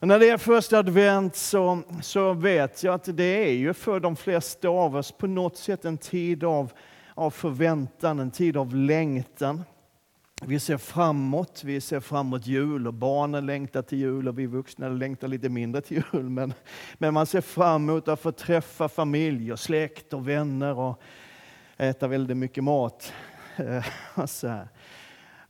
Men när det är första advent så, så vet jag att det är ju för de flesta av oss på något sätt en tid av, av förväntan, en tid av längtan. Vi ser framåt, vi ser framåt jul och barnen längtar till jul och vi vuxna längtar lite mindre till jul. Men, men man ser fram emot att få träffa familj och släkt och vänner och äta väldigt mycket mat. så här.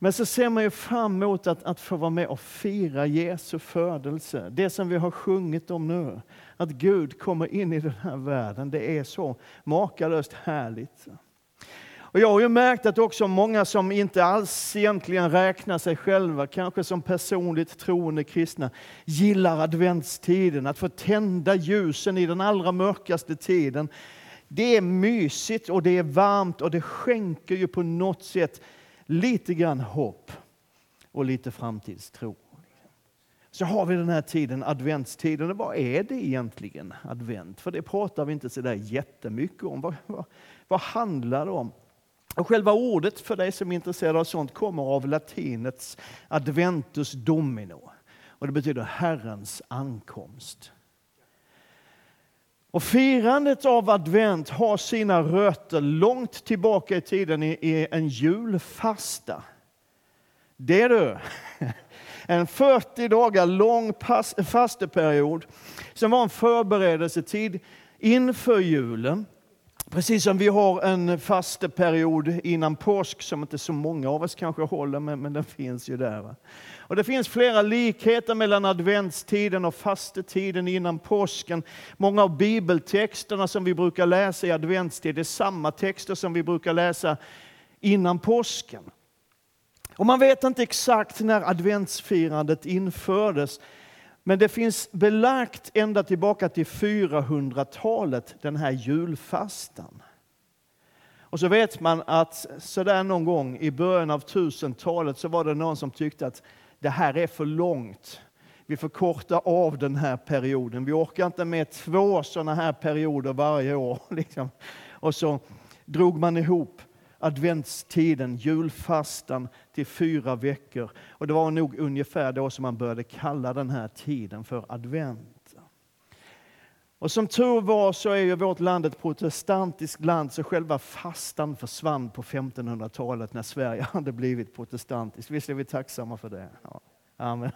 Men så ser man ju fram emot att, att få vara med och fira Jesu födelse. Det som vi har sjungit om nu. Att Gud kommer in i den här världen. Det är så makalöst härligt. Och jag har ju märkt att också många som inte alls egentligen räknar sig själva, kanske som personligt troende kristna, gillar adventstiden, att få tända ljusen i den allra mörkaste tiden. Det är mysigt och det är varmt och det skänker ju på något sätt lite grann hopp och lite framtidstro. Så har vi den här tiden, adventstiden. Och vad är det egentligen, advent? För det pratar vi inte så där jättemycket om. Vad, vad, vad handlar det om? Och själva ordet, för dig som är intresserad av sånt, kommer av latinets adventus domino. Och det betyder Herrens ankomst. Och firandet av advent har sina rötter långt tillbaka i tiden i en julfasta. Det är du. En 40 dagar lång fasteperiod som var en förberedelsetid inför julen. Precis som vi har en fasteperiod innan påsk som inte så många av oss kanske håller, men, men den finns ju där. Va? Och det finns flera likheter mellan adventstiden och fastetiden innan påsken. Många av bibeltexterna som vi brukar läsa i adventstid är samma texter som vi brukar läsa innan påsken. Och man vet inte exakt när adventsfirandet infördes, men det finns belagt ända tillbaka till 400-talet, den här julfastan. Och så vet man att sådär någon gång i början av 1000-talet så var det någon som tyckte att det här är för långt. Vi får korta av den här perioden. Vi orkar inte med två sådana här perioder varje år. Liksom. Och så drog man ihop adventstiden, julfastan, till fyra veckor. Och det var nog ungefär då som man började kalla den här tiden för advent. Och som tur var så är ju vårt land ett protestantiskt land, så själva fastan försvann på 1500-talet när Sverige hade blivit protestantiskt. Visst är vi tacksamma för det? Ja. Amen.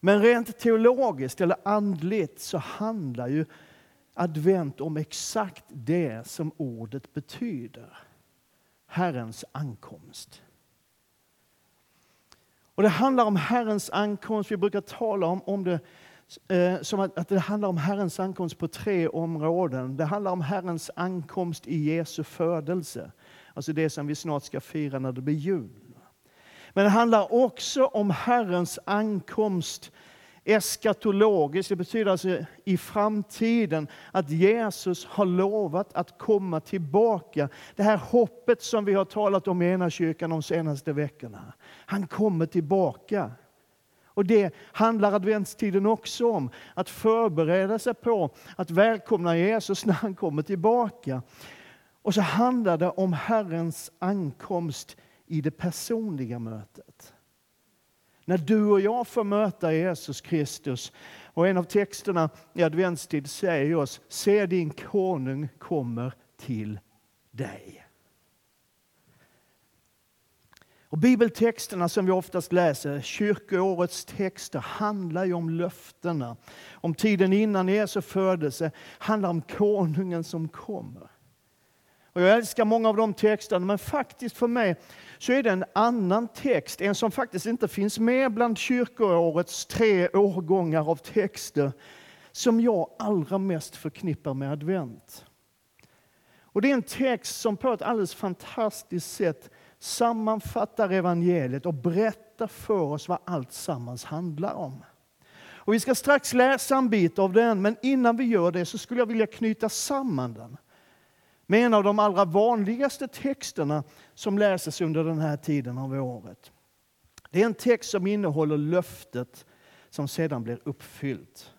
Men rent teologiskt eller andligt så handlar ju advent om exakt det som ordet betyder. Herrens ankomst. Och Det handlar om Herrens ankomst. Vi brukar tala om, om det eh, som att, att det handlar om Herrens ankomst på tre områden. Det handlar om Herrens ankomst i Jesu födelse. Alltså det som vi snart ska fira när det blir jul. Men det handlar också om Herrens ankomst eskatologiskt, det betyder alltså i framtiden, att Jesus har lovat att komma tillbaka. Det här hoppet som vi har talat om i ena kyrkan de senaste veckorna. Han kommer tillbaka. Och Det handlar adventstiden också om, att förbereda sig på att välkomna Jesus när han kommer tillbaka. Och så handlar det om Herrens ankomst i det personliga mötet. När du och jag får möta Jesus Kristus. Och en av texterna i adventstid säger oss, se din konung kommer till dig. Och bibeltexterna som vi oftast läser, kyrkoårets texter, handlar ju om löftena. Om tiden innan Jesu födelse, handlar om konungen som kommer. Och jag älskar många av de texterna, men faktiskt för mig så är det en annan text, en som faktiskt inte finns med bland kyrkoårets tre årgångar av texter, som jag allra mest förknippar med advent. Och Det är en text som på ett alldeles fantastiskt sätt sammanfattar evangeliet och berättar för oss vad allt sammans handlar om. Och vi ska strax läsa en bit av den, men innan vi gör det så skulle jag vilja knyta samman den med en av de allra vanligaste texterna som läses under den här tiden av året. Det är en text som innehåller löftet som sedan blir uppfyllt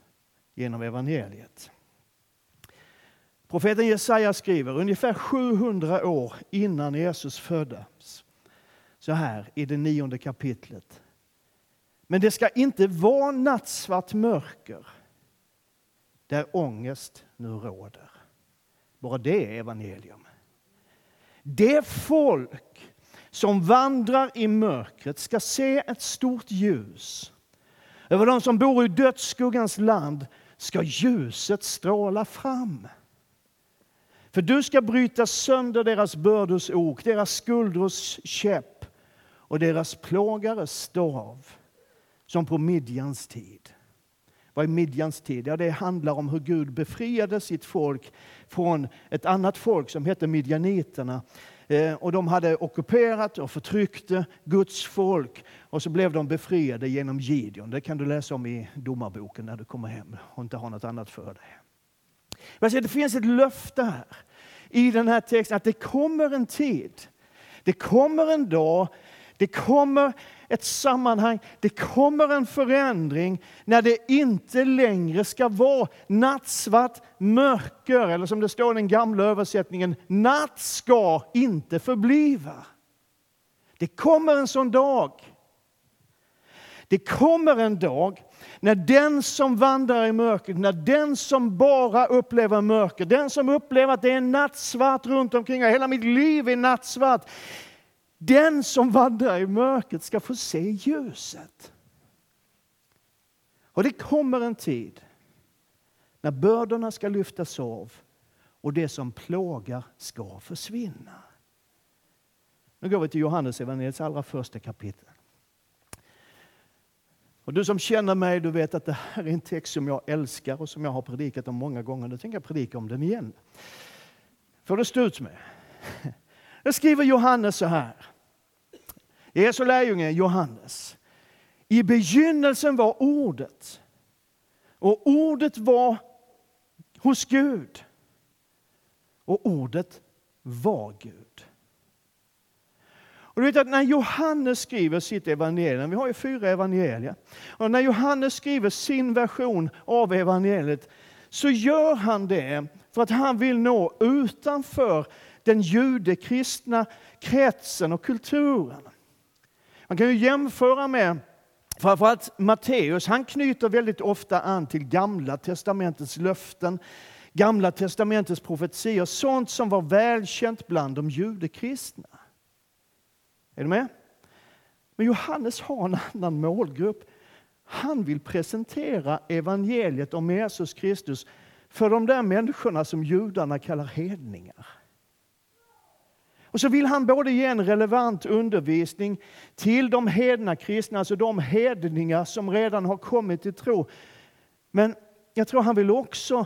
genom evangeliet. Profeten Jesaja skriver ungefär 700 år innan Jesus föddes så här i det nionde kapitlet. Men det ska inte vara nattsvart mörker där ångest nu råder. Bara det är evangelium. Det folk som vandrar i mörkret ska se ett stort ljus. Över de som bor i dödsskuggans land ska ljuset stråla fram. För du ska bryta sönder deras bördors ok, deras skuldrors käpp och deras plågares stav, som på Midjans tid. Vad är Midjans tid? Ja, det handlar om hur Gud befriade sitt folk från ett annat folk som hette midjaniterna. Eh, och de hade ockuperat och förtryckte Guds folk och så blev de befriade genom Gideon. Det kan du läsa om i Domarboken när du kommer hem och inte har något annat för dig. Det finns ett löfte här i den här texten att det kommer en tid, det kommer en dag, det kommer ett sammanhang, det kommer en förändring när det inte längre ska vara nattsvart mörker, eller som det står i den gamla översättningen, natt ska inte förbliva. Det kommer en sån dag. Det kommer en dag när den som vandrar i mörkret, när den som bara upplever mörker, den som upplever att det är nattsvart runt omkring, hela mitt liv är nattsvart, den som vandrar i mörkret ska få se ljuset. Och det kommer en tid när bördorna ska lyftas av och det som plågar ska försvinna. Nu går vi till Johannes evangeliets allra första kapitel. Och du som känner mig, du vet att det här är en text som jag älskar och som jag har predikat om många gånger. Nu tänker jag predika om den igen. Får du stå ut med. Jag skriver Johannes så här. Jesu lärjunge Johannes. I begynnelsen var ordet. Och ordet var hos Gud. Och ordet var Gud. Och du vet att när Johannes skriver sitt evangelium, vi har ju fyra evangelier, och när Johannes skriver sin version av evangeliet så gör han det för att han vill nå utanför den judekristna kretsen och kulturen. Man kan ju jämföra med framförallt Matteus, han knyter väldigt ofta an till Gamla testamentets löften, Gamla testamentets profetier, sånt som var välkänt bland de judekristna. Är du med? Men Johannes har en annan målgrupp. Han vill presentera evangeliet om Jesus Kristus för de där människorna som judarna kallar hedningar. Och så vill han både ge en relevant undervisning till de hedna kristna, alltså de hedningar som redan har kommit till tro. Men jag tror han vill också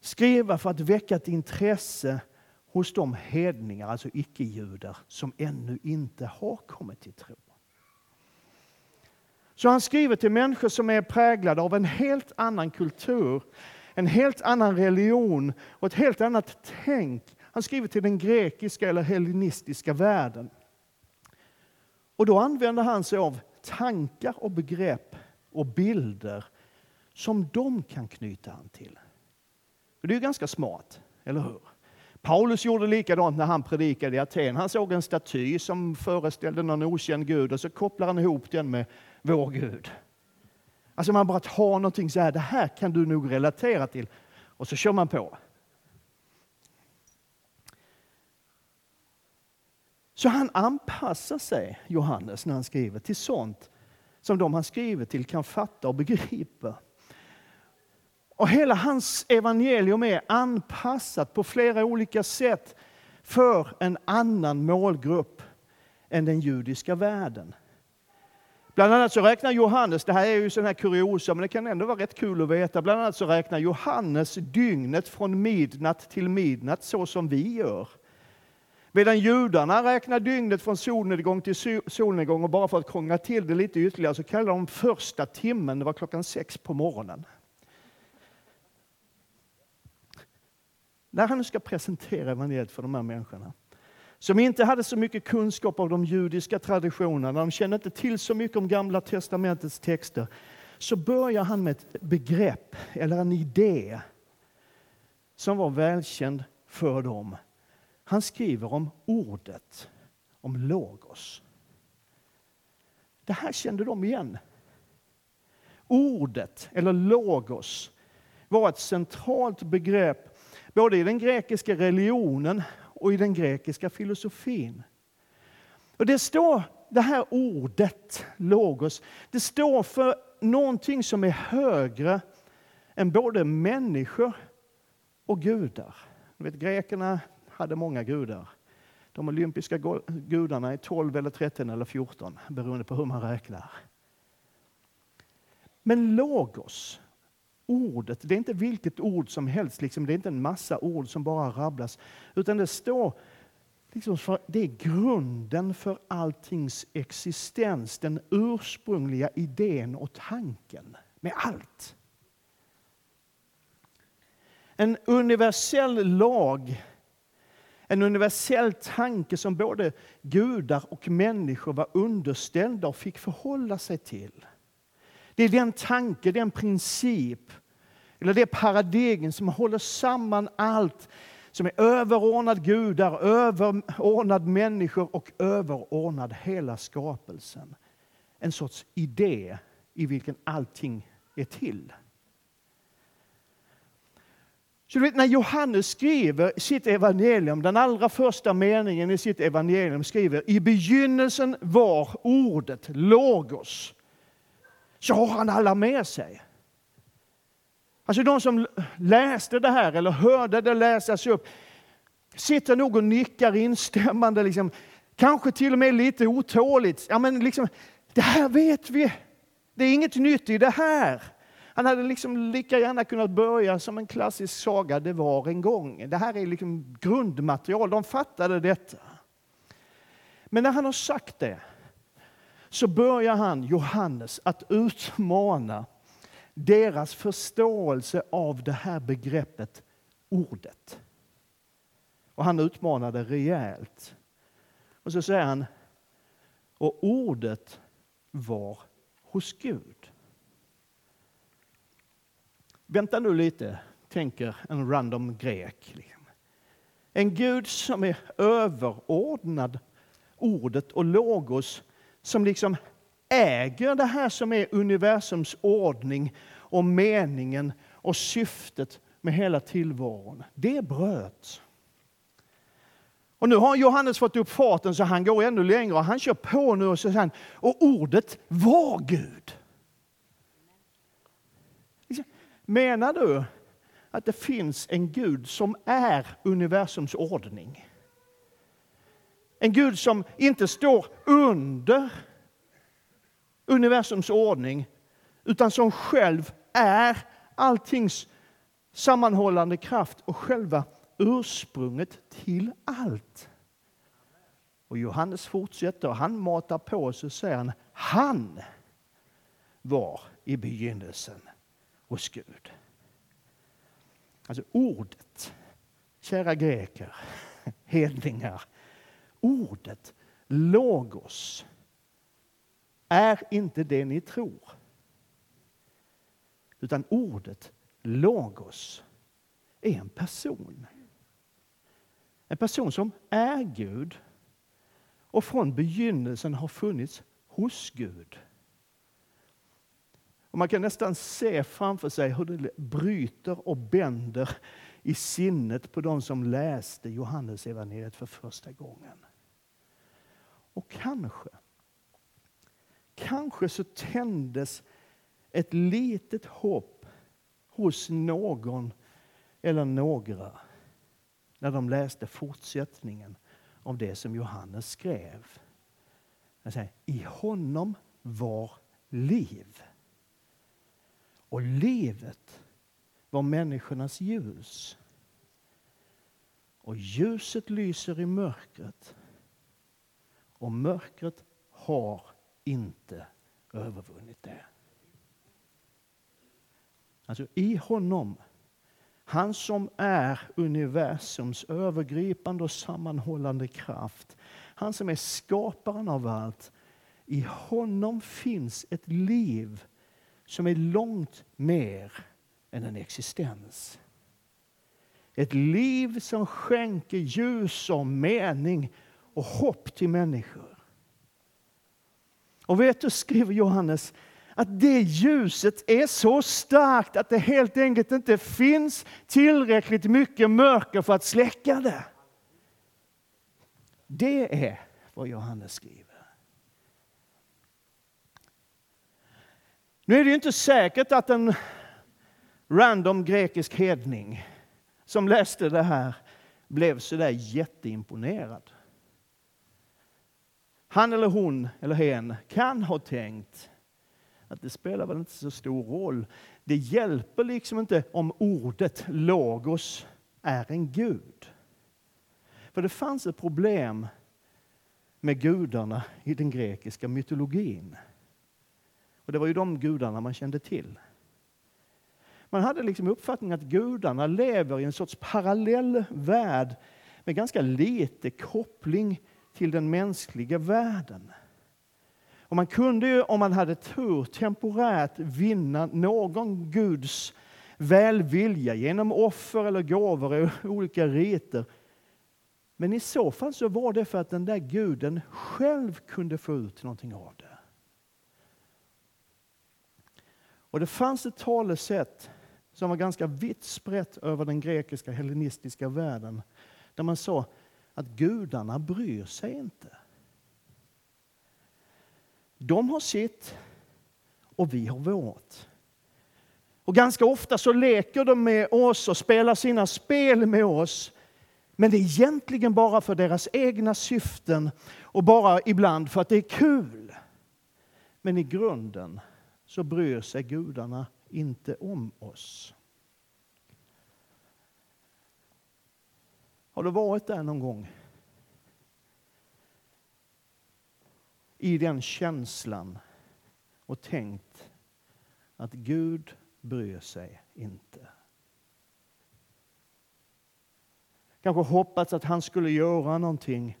skriva för att väcka ett intresse hos de hedningar, alltså icke-judar, som ännu inte har kommit till tro. Så han skriver till människor som är präglade av en helt annan kultur, en helt annan religion och ett helt annat tänk. Han skriver till den grekiska eller hellenistiska världen. Och då använder han sig av tankar och begrepp och bilder som de kan knyta an till. Och det är ju ganska smart, eller hur? Paulus gjorde likadant när han predikade i Aten. Han såg en staty som föreställde någon okänd gud och så kopplar han ihop den med vår Gud. Alltså man bara tar någonting så här, det här kan du nog relatera till. Och så kör man på. Så han anpassar sig, Johannes, när han skriver till sånt som de han skriver till kan fatta och begripa. Och hela hans evangelium är anpassat på flera olika sätt för en annan målgrupp än den judiska världen. Bland annat så räknar Johannes, det här är ju sån här kuriosa, men det kan ändå vara rätt kul att veta. Bland annat så räknar Johannes dygnet från midnatt till midnatt så som vi gör. Medan judarna räknar dygnet från solnedgång till solnedgång och bara för att krångla till det lite ytterligare så kallar de första timmen, det var klockan sex på morgonen. när han ska presentera evangeliet för de här människorna, som inte hade så mycket kunskap av de judiska traditionerna, de kände inte till så mycket om Gamla testamentets texter, så börjar han med ett begrepp eller en idé som var välkänd för dem. Han skriver om ordet, om logos. Det här kände de igen. Ordet, eller logos, var ett centralt begrepp både i den grekiska religionen och i den grekiska filosofin. Och det står, det här ordet, logos, det står för någonting som är högre än både människor och gudar. vet, grekerna hade många gudar. De olympiska gudarna är 12, eller 13 eller 14 beroende på hur man räknar. Men logos, ordet, det är inte vilket ord som helst. Liksom, det är inte en massa ord som bara rabblas. Utan det står liksom för, det är grunden för alltings existens. Den ursprungliga idén och tanken med allt. En universell lag, en universell tanke som både gudar och människor var underställda och fick förhålla sig till. Det är den tanke, den princip, eller det paradigm som håller samman allt som är överordnad gudar, överordnad människor och överordnad hela skapelsen. En sorts idé i vilken allting är till. Så vet, när Johannes skriver sitt evangelium, den allra första meningen i sitt evangelium skriver i begynnelsen var ordet, logos, så har han alla med sig. Alltså de som läste det här eller hörde det läsas upp sitter nog och nickar instämmande, liksom, kanske till och med lite otåligt. Ja, men liksom, det här vet vi. Det är inget nytt i det här. Han hade liksom lika gärna kunnat börja som en klassisk saga, det var en gång. Det här är liksom grundmaterial, de fattade detta. Men när han har sagt det så börjar han, Johannes, att utmana deras förståelse av det här begreppet ordet. Och han utmanade rejält. Och så säger han, och ordet var hos Gud. Vänta nu lite, tänker en random grek. En Gud som är överordnad ordet och logos, som liksom äger det här som är universums ordning och meningen och syftet med hela tillvaron. Det bröts. Och nu har Johannes fått upp farten så han går ännu längre och han kör på nu och så säger han, och ordet var Gud. Menar du att det finns en Gud som är universums ordning? En Gud som inte står under universums ordning utan som själv är alltings sammanhållande kraft och själva ursprunget till allt. Och Johannes fortsätter och han matar på så säger han, han var i begynnelsen hos Gud. Alltså ordet, kära greker, hedningar, ordet logos är inte det ni tror. Utan ordet logos är en person. En person som är Gud och från begynnelsen har funnits hos Gud. Och man kan nästan se framför sig hur det bryter och bänder i sinnet på de som läste Johannes evangeliet för första gången. Och kanske, kanske så tändes ett litet hopp hos någon eller några när de läste fortsättningen av det som Johannes skrev. Säger, I honom var liv. Och livet var människornas ljus. Och ljuset lyser i mörkret. Och mörkret har inte övervunnit det. Alltså i honom, han som är universums övergripande och sammanhållande kraft. Han som är skaparen av allt. I honom finns ett liv som är långt mer än en existens. Ett liv som skänker ljus och mening och hopp till människor. Och vet du, skriver Johannes, att det ljuset är så starkt att det helt enkelt inte finns tillräckligt mycket mörker för att släcka det. Det är vad Johannes skriver. Nu är det inte säkert att en random grekisk hedning som läste det här blev så där jätteimponerad. Han eller hon eller hen kan ha tänkt att det spelar väl inte så stor roll. Det hjälper liksom inte om ordet logos är en gud. För det fanns ett problem med gudarna i den grekiska mytologin. Och det var ju de gudarna man kände till. Man hade liksom uppfattningen att gudarna lever i en sorts parallell värld med ganska lite koppling till den mänskliga världen. Och man kunde ju, om man hade tur, temporärt vinna någon Guds välvilja genom offer eller gåvor och olika riter. Men i så fall så var det för att den där guden själv kunde få ut någonting av det. Och det fanns ett talesätt som var ganska vitt sprätt över den grekiska hellenistiska världen. Där man sa att gudarna bryr sig inte. De har sitt och vi har vårt. Och ganska ofta så leker de med oss och spelar sina spel med oss. Men det är egentligen bara för deras egna syften och bara ibland för att det är kul. Men i grunden så bryr sig gudarna inte om oss. Har du varit där någon gång? I den känslan och tänkt att Gud bryr sig inte. Kanske hoppats att han skulle göra någonting.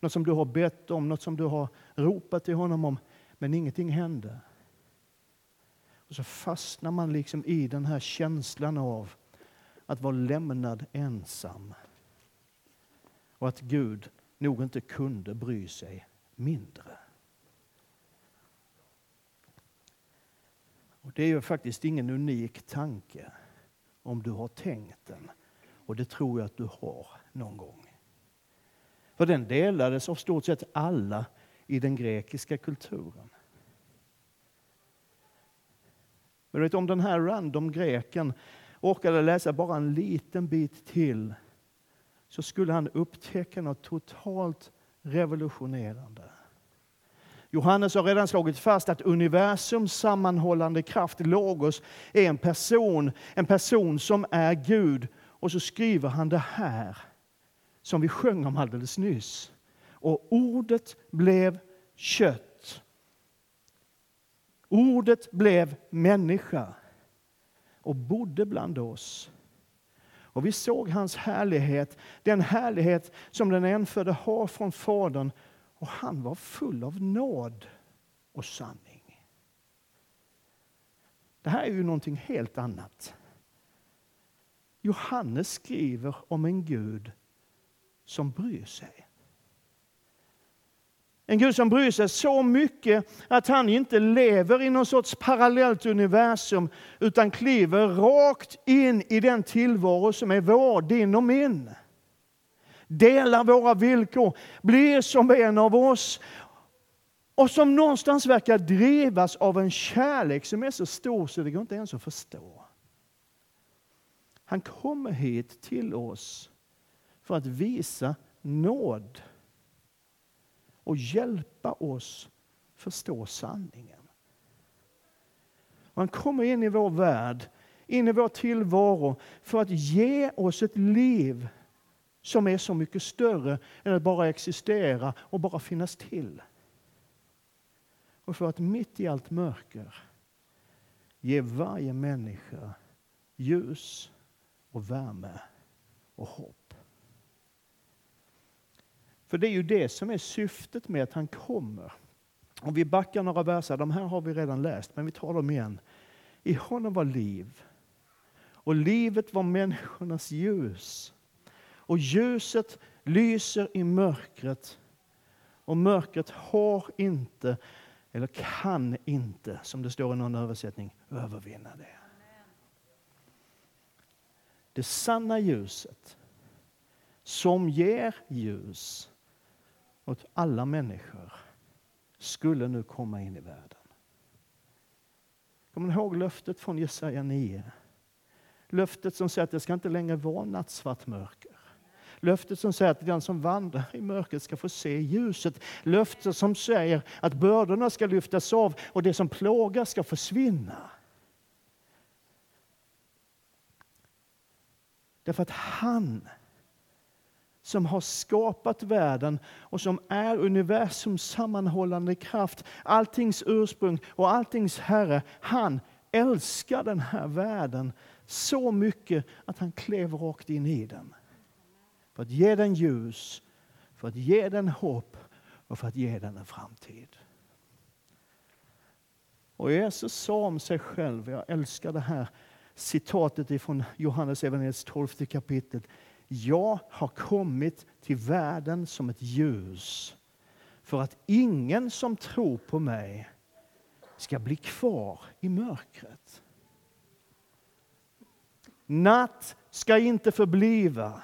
Något som du har bett om, något som du har ropat till honom om, men ingenting hände. Och så fastnar man liksom i den här känslan av att vara lämnad ensam. Och att Gud nog inte kunde bry sig mindre. Och Det är ju faktiskt ingen unik tanke om du har tänkt den. Och det tror jag att du har någon gång. För den delades av stort sett alla i den grekiska kulturen. Men vet, om den här random greken orkade läsa bara en liten bit till så skulle han upptäcka något totalt revolutionerande. Johannes har redan slagit fast att universums sammanhållande kraft, Logos, är en person, en person som är Gud. Och så skriver han det här, som vi sjöng om alldeles nyss. Och ordet blev kött Ordet blev människa och bodde bland oss. Och vi såg hans härlighet, den härlighet som den enfödde har från Fadern. Och han var full av nåd och sanning. Det här är ju någonting helt annat. Johannes skriver om en Gud som bryr sig. En Gud som bryr sig så mycket att han inte lever i någon sorts parallellt universum utan kliver rakt in i den tillvaro som är vår, din och min. Delar våra villkor, blir som en av oss och som någonstans verkar drivas av en kärlek som är så stor så det går inte ens att förstå. Han kommer hit till oss för att visa nåd och hjälpa oss förstå sanningen. Och han kommer in i vår värld, in i vår tillvaro för att ge oss ett liv som är så mycket större än att bara existera och bara finnas till. Och för att mitt i allt mörker ge varje människa ljus och värme och hopp. För det är ju det som är syftet med att han kommer. Om vi backar några verser, de här har vi redan läst, men vi tar dem igen. I honom var liv, och livet var människornas ljus. Och ljuset lyser i mörkret, och mörkret har inte eller kan inte, som det står i någon översättning, övervinna det. Det sanna ljuset som ger ljus åt alla människor skulle nu komma in i världen. Kommer ni ihåg löftet från Jesaja 9? Löftet som säger att det ska inte längre vara nattsvart mörker. Löftet som säger att den som vandrar i mörkret ska få se ljuset. Löftet som säger att bördorna ska lyftas av och det som plågar ska försvinna. Därför att han som har skapat världen och som är universums sammanhållande kraft, alltings ursprung och alltings Herre. Han älskar den här världen så mycket att han klev rakt in i den. För att ge den ljus, för att ge den hopp och för att ge den en framtid. Och Jesus sa om sig själv, jag älskar det här citatet ifrån Johannes evangeliets 12 kapitel. Jag har kommit till världen som ett ljus för att ingen som tror på mig ska bli kvar i mörkret. Natt ska inte förbliva.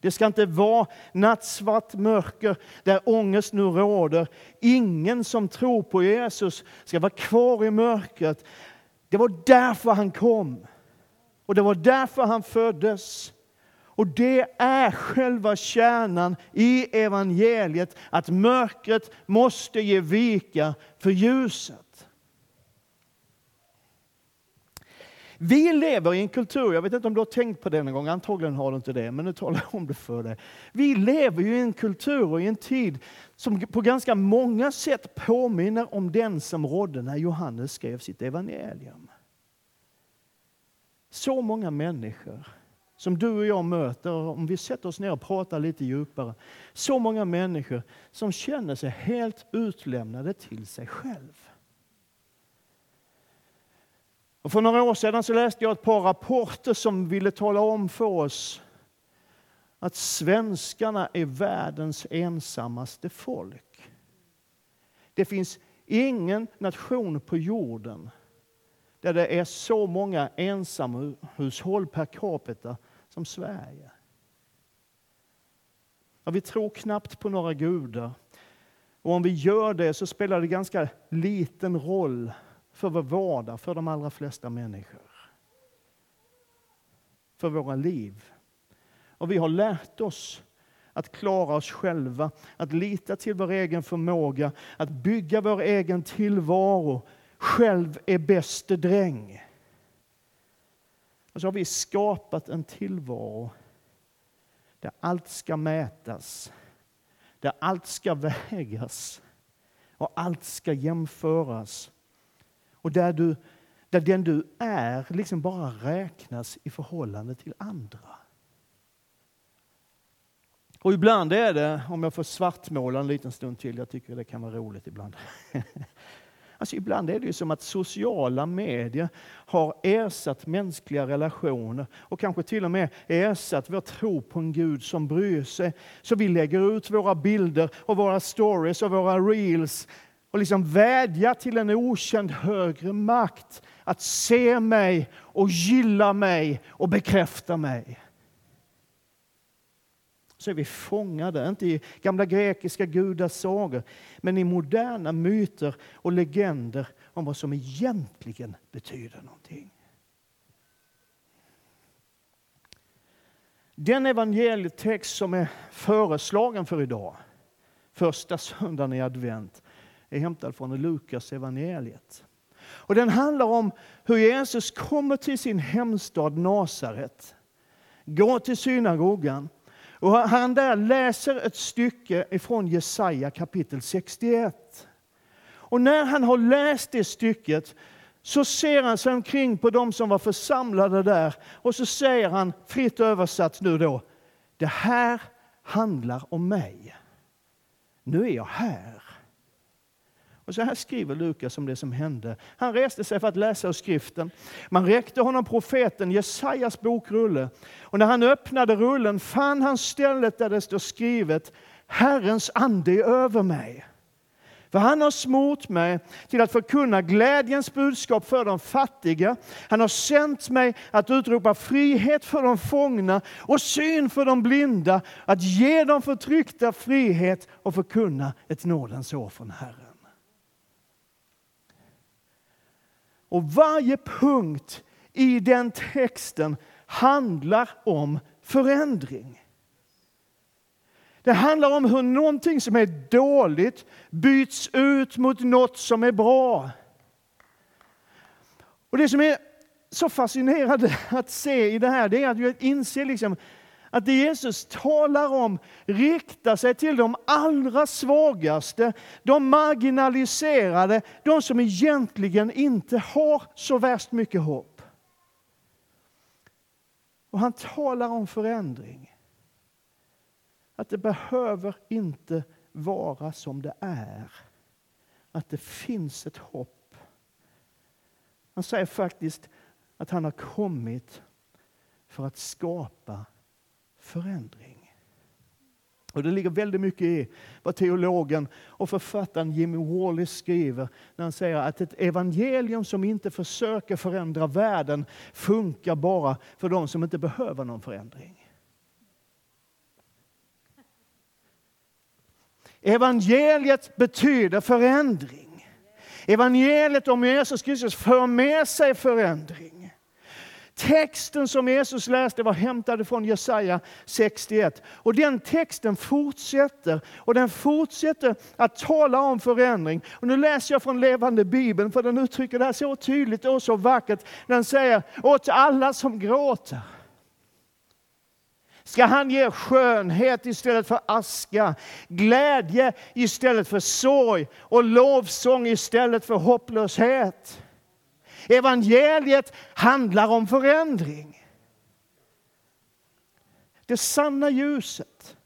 Det ska inte vara nattsvart mörker där ångest nu råder. Ingen som tror på Jesus ska vara kvar i mörkret. Det var därför han kom. Och det var därför han föddes. Och det är själva kärnan i evangeliet, att mörkret måste ge vika för ljuset. Vi lever i en kultur, jag vet inte om du har tänkt på det någon gång, antagligen har du inte det, men nu talar jag om det för dig. Vi lever i en kultur och i en tid som på ganska många sätt påminner om den som rådde när Johannes skrev sitt evangelium. Så många människor som du och jag möter, om vi sätter oss ner och pratar lite djupare, så många människor som känner sig helt utlämnade till sig själv. Och för några år sedan så läste jag ett par rapporter som ville tala om för oss att svenskarna är världens ensammaste folk. Det finns ingen nation på jorden där det är så många ensamhushåll per capita som Sverige. Ja, vi tror knappt på några gudar. Och om vi gör det så spelar det ganska liten roll för vår vardag, för de allra flesta människor. För våra liv. Och vi har lärt oss att klara oss själva, att lita till vår egen förmåga, att bygga vår egen tillvaro. Själv är bäste dräng. Och så har vi skapat en tillvaro där allt ska mätas, där allt ska vägas och allt ska jämföras. Och där, du, där den du är liksom bara räknas i förhållande till andra. Och ibland är det, om jag får svartmåla en liten stund till, jag tycker det kan vara roligt ibland. Alltså ibland är det ju som att sociala medier har ersatt mänskliga relationer och kanske till och med ersatt vår tro på en Gud som bryr sig. Så vi lägger ut våra bilder och våra stories och våra reels och liksom vädjar till en okänd högre makt att se mig och gilla mig och bekräfta mig så är vi fångade, inte i gamla grekiska gudasagor, men i moderna myter och legender om vad som egentligen betyder någonting. Den evangelietext som är föreslagen för idag, första söndagen i advent, är hämtad från Lukas evangeliet. Och Den handlar om hur Jesus kommer till sin hemstad Nasaret, går till synagogan och han där läser ett stycke ifrån Jesaja kapitel 61. Och när han har läst det stycket så ser han sig omkring på de som var församlade där och så säger han fritt översatt nu då, det här handlar om mig. Nu är jag här. Och så här skriver Lukas om det som hände. Han reste sig för att läsa ur skriften. Man räckte honom profeten Jesajas bokrulle. Och när han öppnade rullen fann han stället där det står skrivet Herrens ande är över mig. För han har smort mig till att förkunna glädjens budskap för de fattiga. Han har sänt mig att utropa frihet för de fångna och syn för de blinda, att ge de förtryckta frihet och förkunna ett nådens år från Herren. Och varje punkt i den texten handlar om förändring. Det handlar om hur någonting som är dåligt byts ut mot något som är bra. Och Det som är så fascinerande att se i det här, det är att jag inser liksom att det Jesus talar om riktar sig till de allra svagaste, de marginaliserade, de som egentligen inte har så värst mycket hopp. Och han talar om förändring. Att det behöver inte vara som det är. Att det finns ett hopp. Han säger faktiskt att han har kommit för att skapa förändring. Och Det ligger väldigt mycket i vad teologen och författaren Jimmy Wallace skriver när han säger att ett evangelium som inte försöker förändra världen funkar bara för de som inte behöver någon förändring. Evangeliet betyder förändring. Evangeliet om Jesus Kristus för med sig förändring. Texten som Jesus läste var hämtad från Jesaja 61. Och den texten fortsätter och den fortsätter att tala om förändring. Och nu läser jag från levande bibeln för den uttrycker det här så tydligt och så vackert. Den säger åt alla som gråter ska han ge skönhet istället för aska, glädje istället för sorg och lovsång istället för hopplöshet. Evangeliet handlar om förändring. Det sanna ljuset,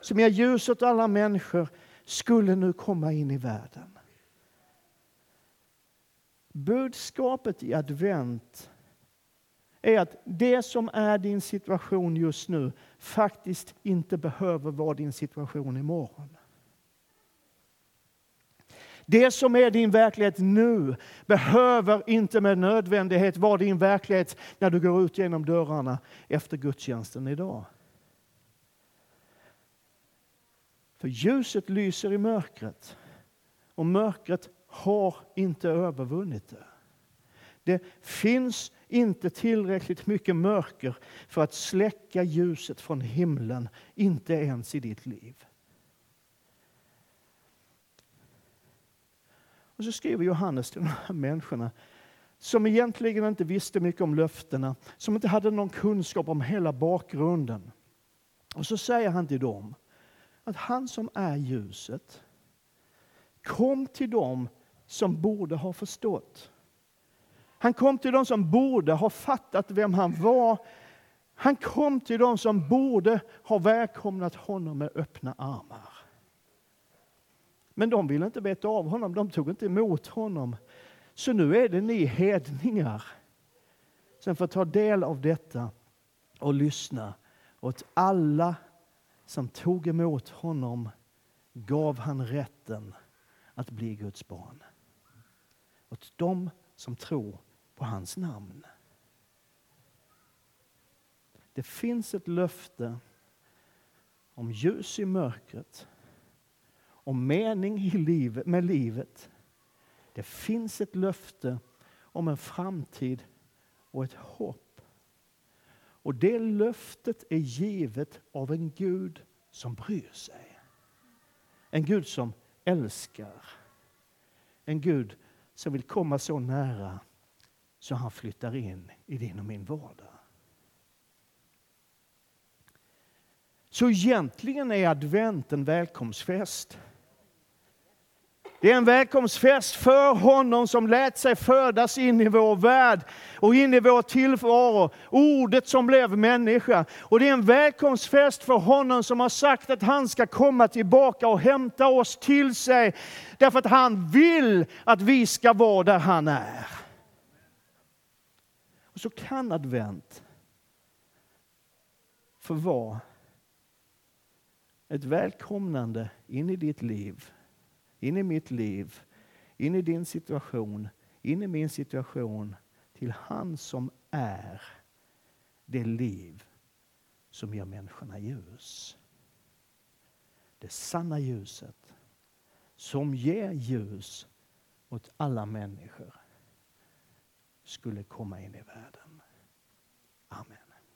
som är ljus åt alla människor, skulle nu komma in i världen. Budskapet i advent är att det som är din situation just nu faktiskt inte behöver vara din situation imorgon. Det som är din verklighet nu behöver inte med nödvändighet vara din verklighet när du går ut genom dörrarna efter gudstjänsten idag. För ljuset lyser i mörkret och mörkret har inte övervunnit det. Det finns inte tillräckligt mycket mörker för att släcka ljuset från himlen, inte ens i ditt liv. Och så skriver Johannes till de här människorna som egentligen inte visste mycket om löftena, som inte hade någon kunskap om hela bakgrunden. Och så säger han till dem att han som är ljuset kom till dem som borde ha förstått. Han kom till dem som borde ha fattat vem han var. Han kom till dem som borde ha välkomnat honom med öppna armar. Men de ville inte veta av honom, de tog inte emot honom. Så nu är det ni hedningar som får ta del av detta och lyssna. Åt alla som tog emot honom gav han rätten att bli Guds barn. Åt dem som tror på hans namn. Det finns ett löfte om ljus i mörkret, och mening i livet, med livet. Det finns ett löfte om en framtid och ett hopp. Och det löftet är givet av en Gud som bryr sig. En Gud som älskar. En Gud som vill komma så nära så han flyttar in i din och min vardag. Så egentligen är advent en välkomstfest. Det är en välkomstfest för honom som lät sig födas in i vår värld och in i vår tillvaro. Ordet som blev människa. Och det är en välkomstfest för honom som har sagt att han ska komma tillbaka och hämta oss till sig. Därför att han vill att vi ska vara där han är. Och så kan advent få vara ett välkomnande in i ditt liv in i mitt liv, in i din situation, in i min situation till han som är det liv som ger människorna ljus. Det sanna ljuset som ger ljus åt alla människor skulle komma in i världen. Amen.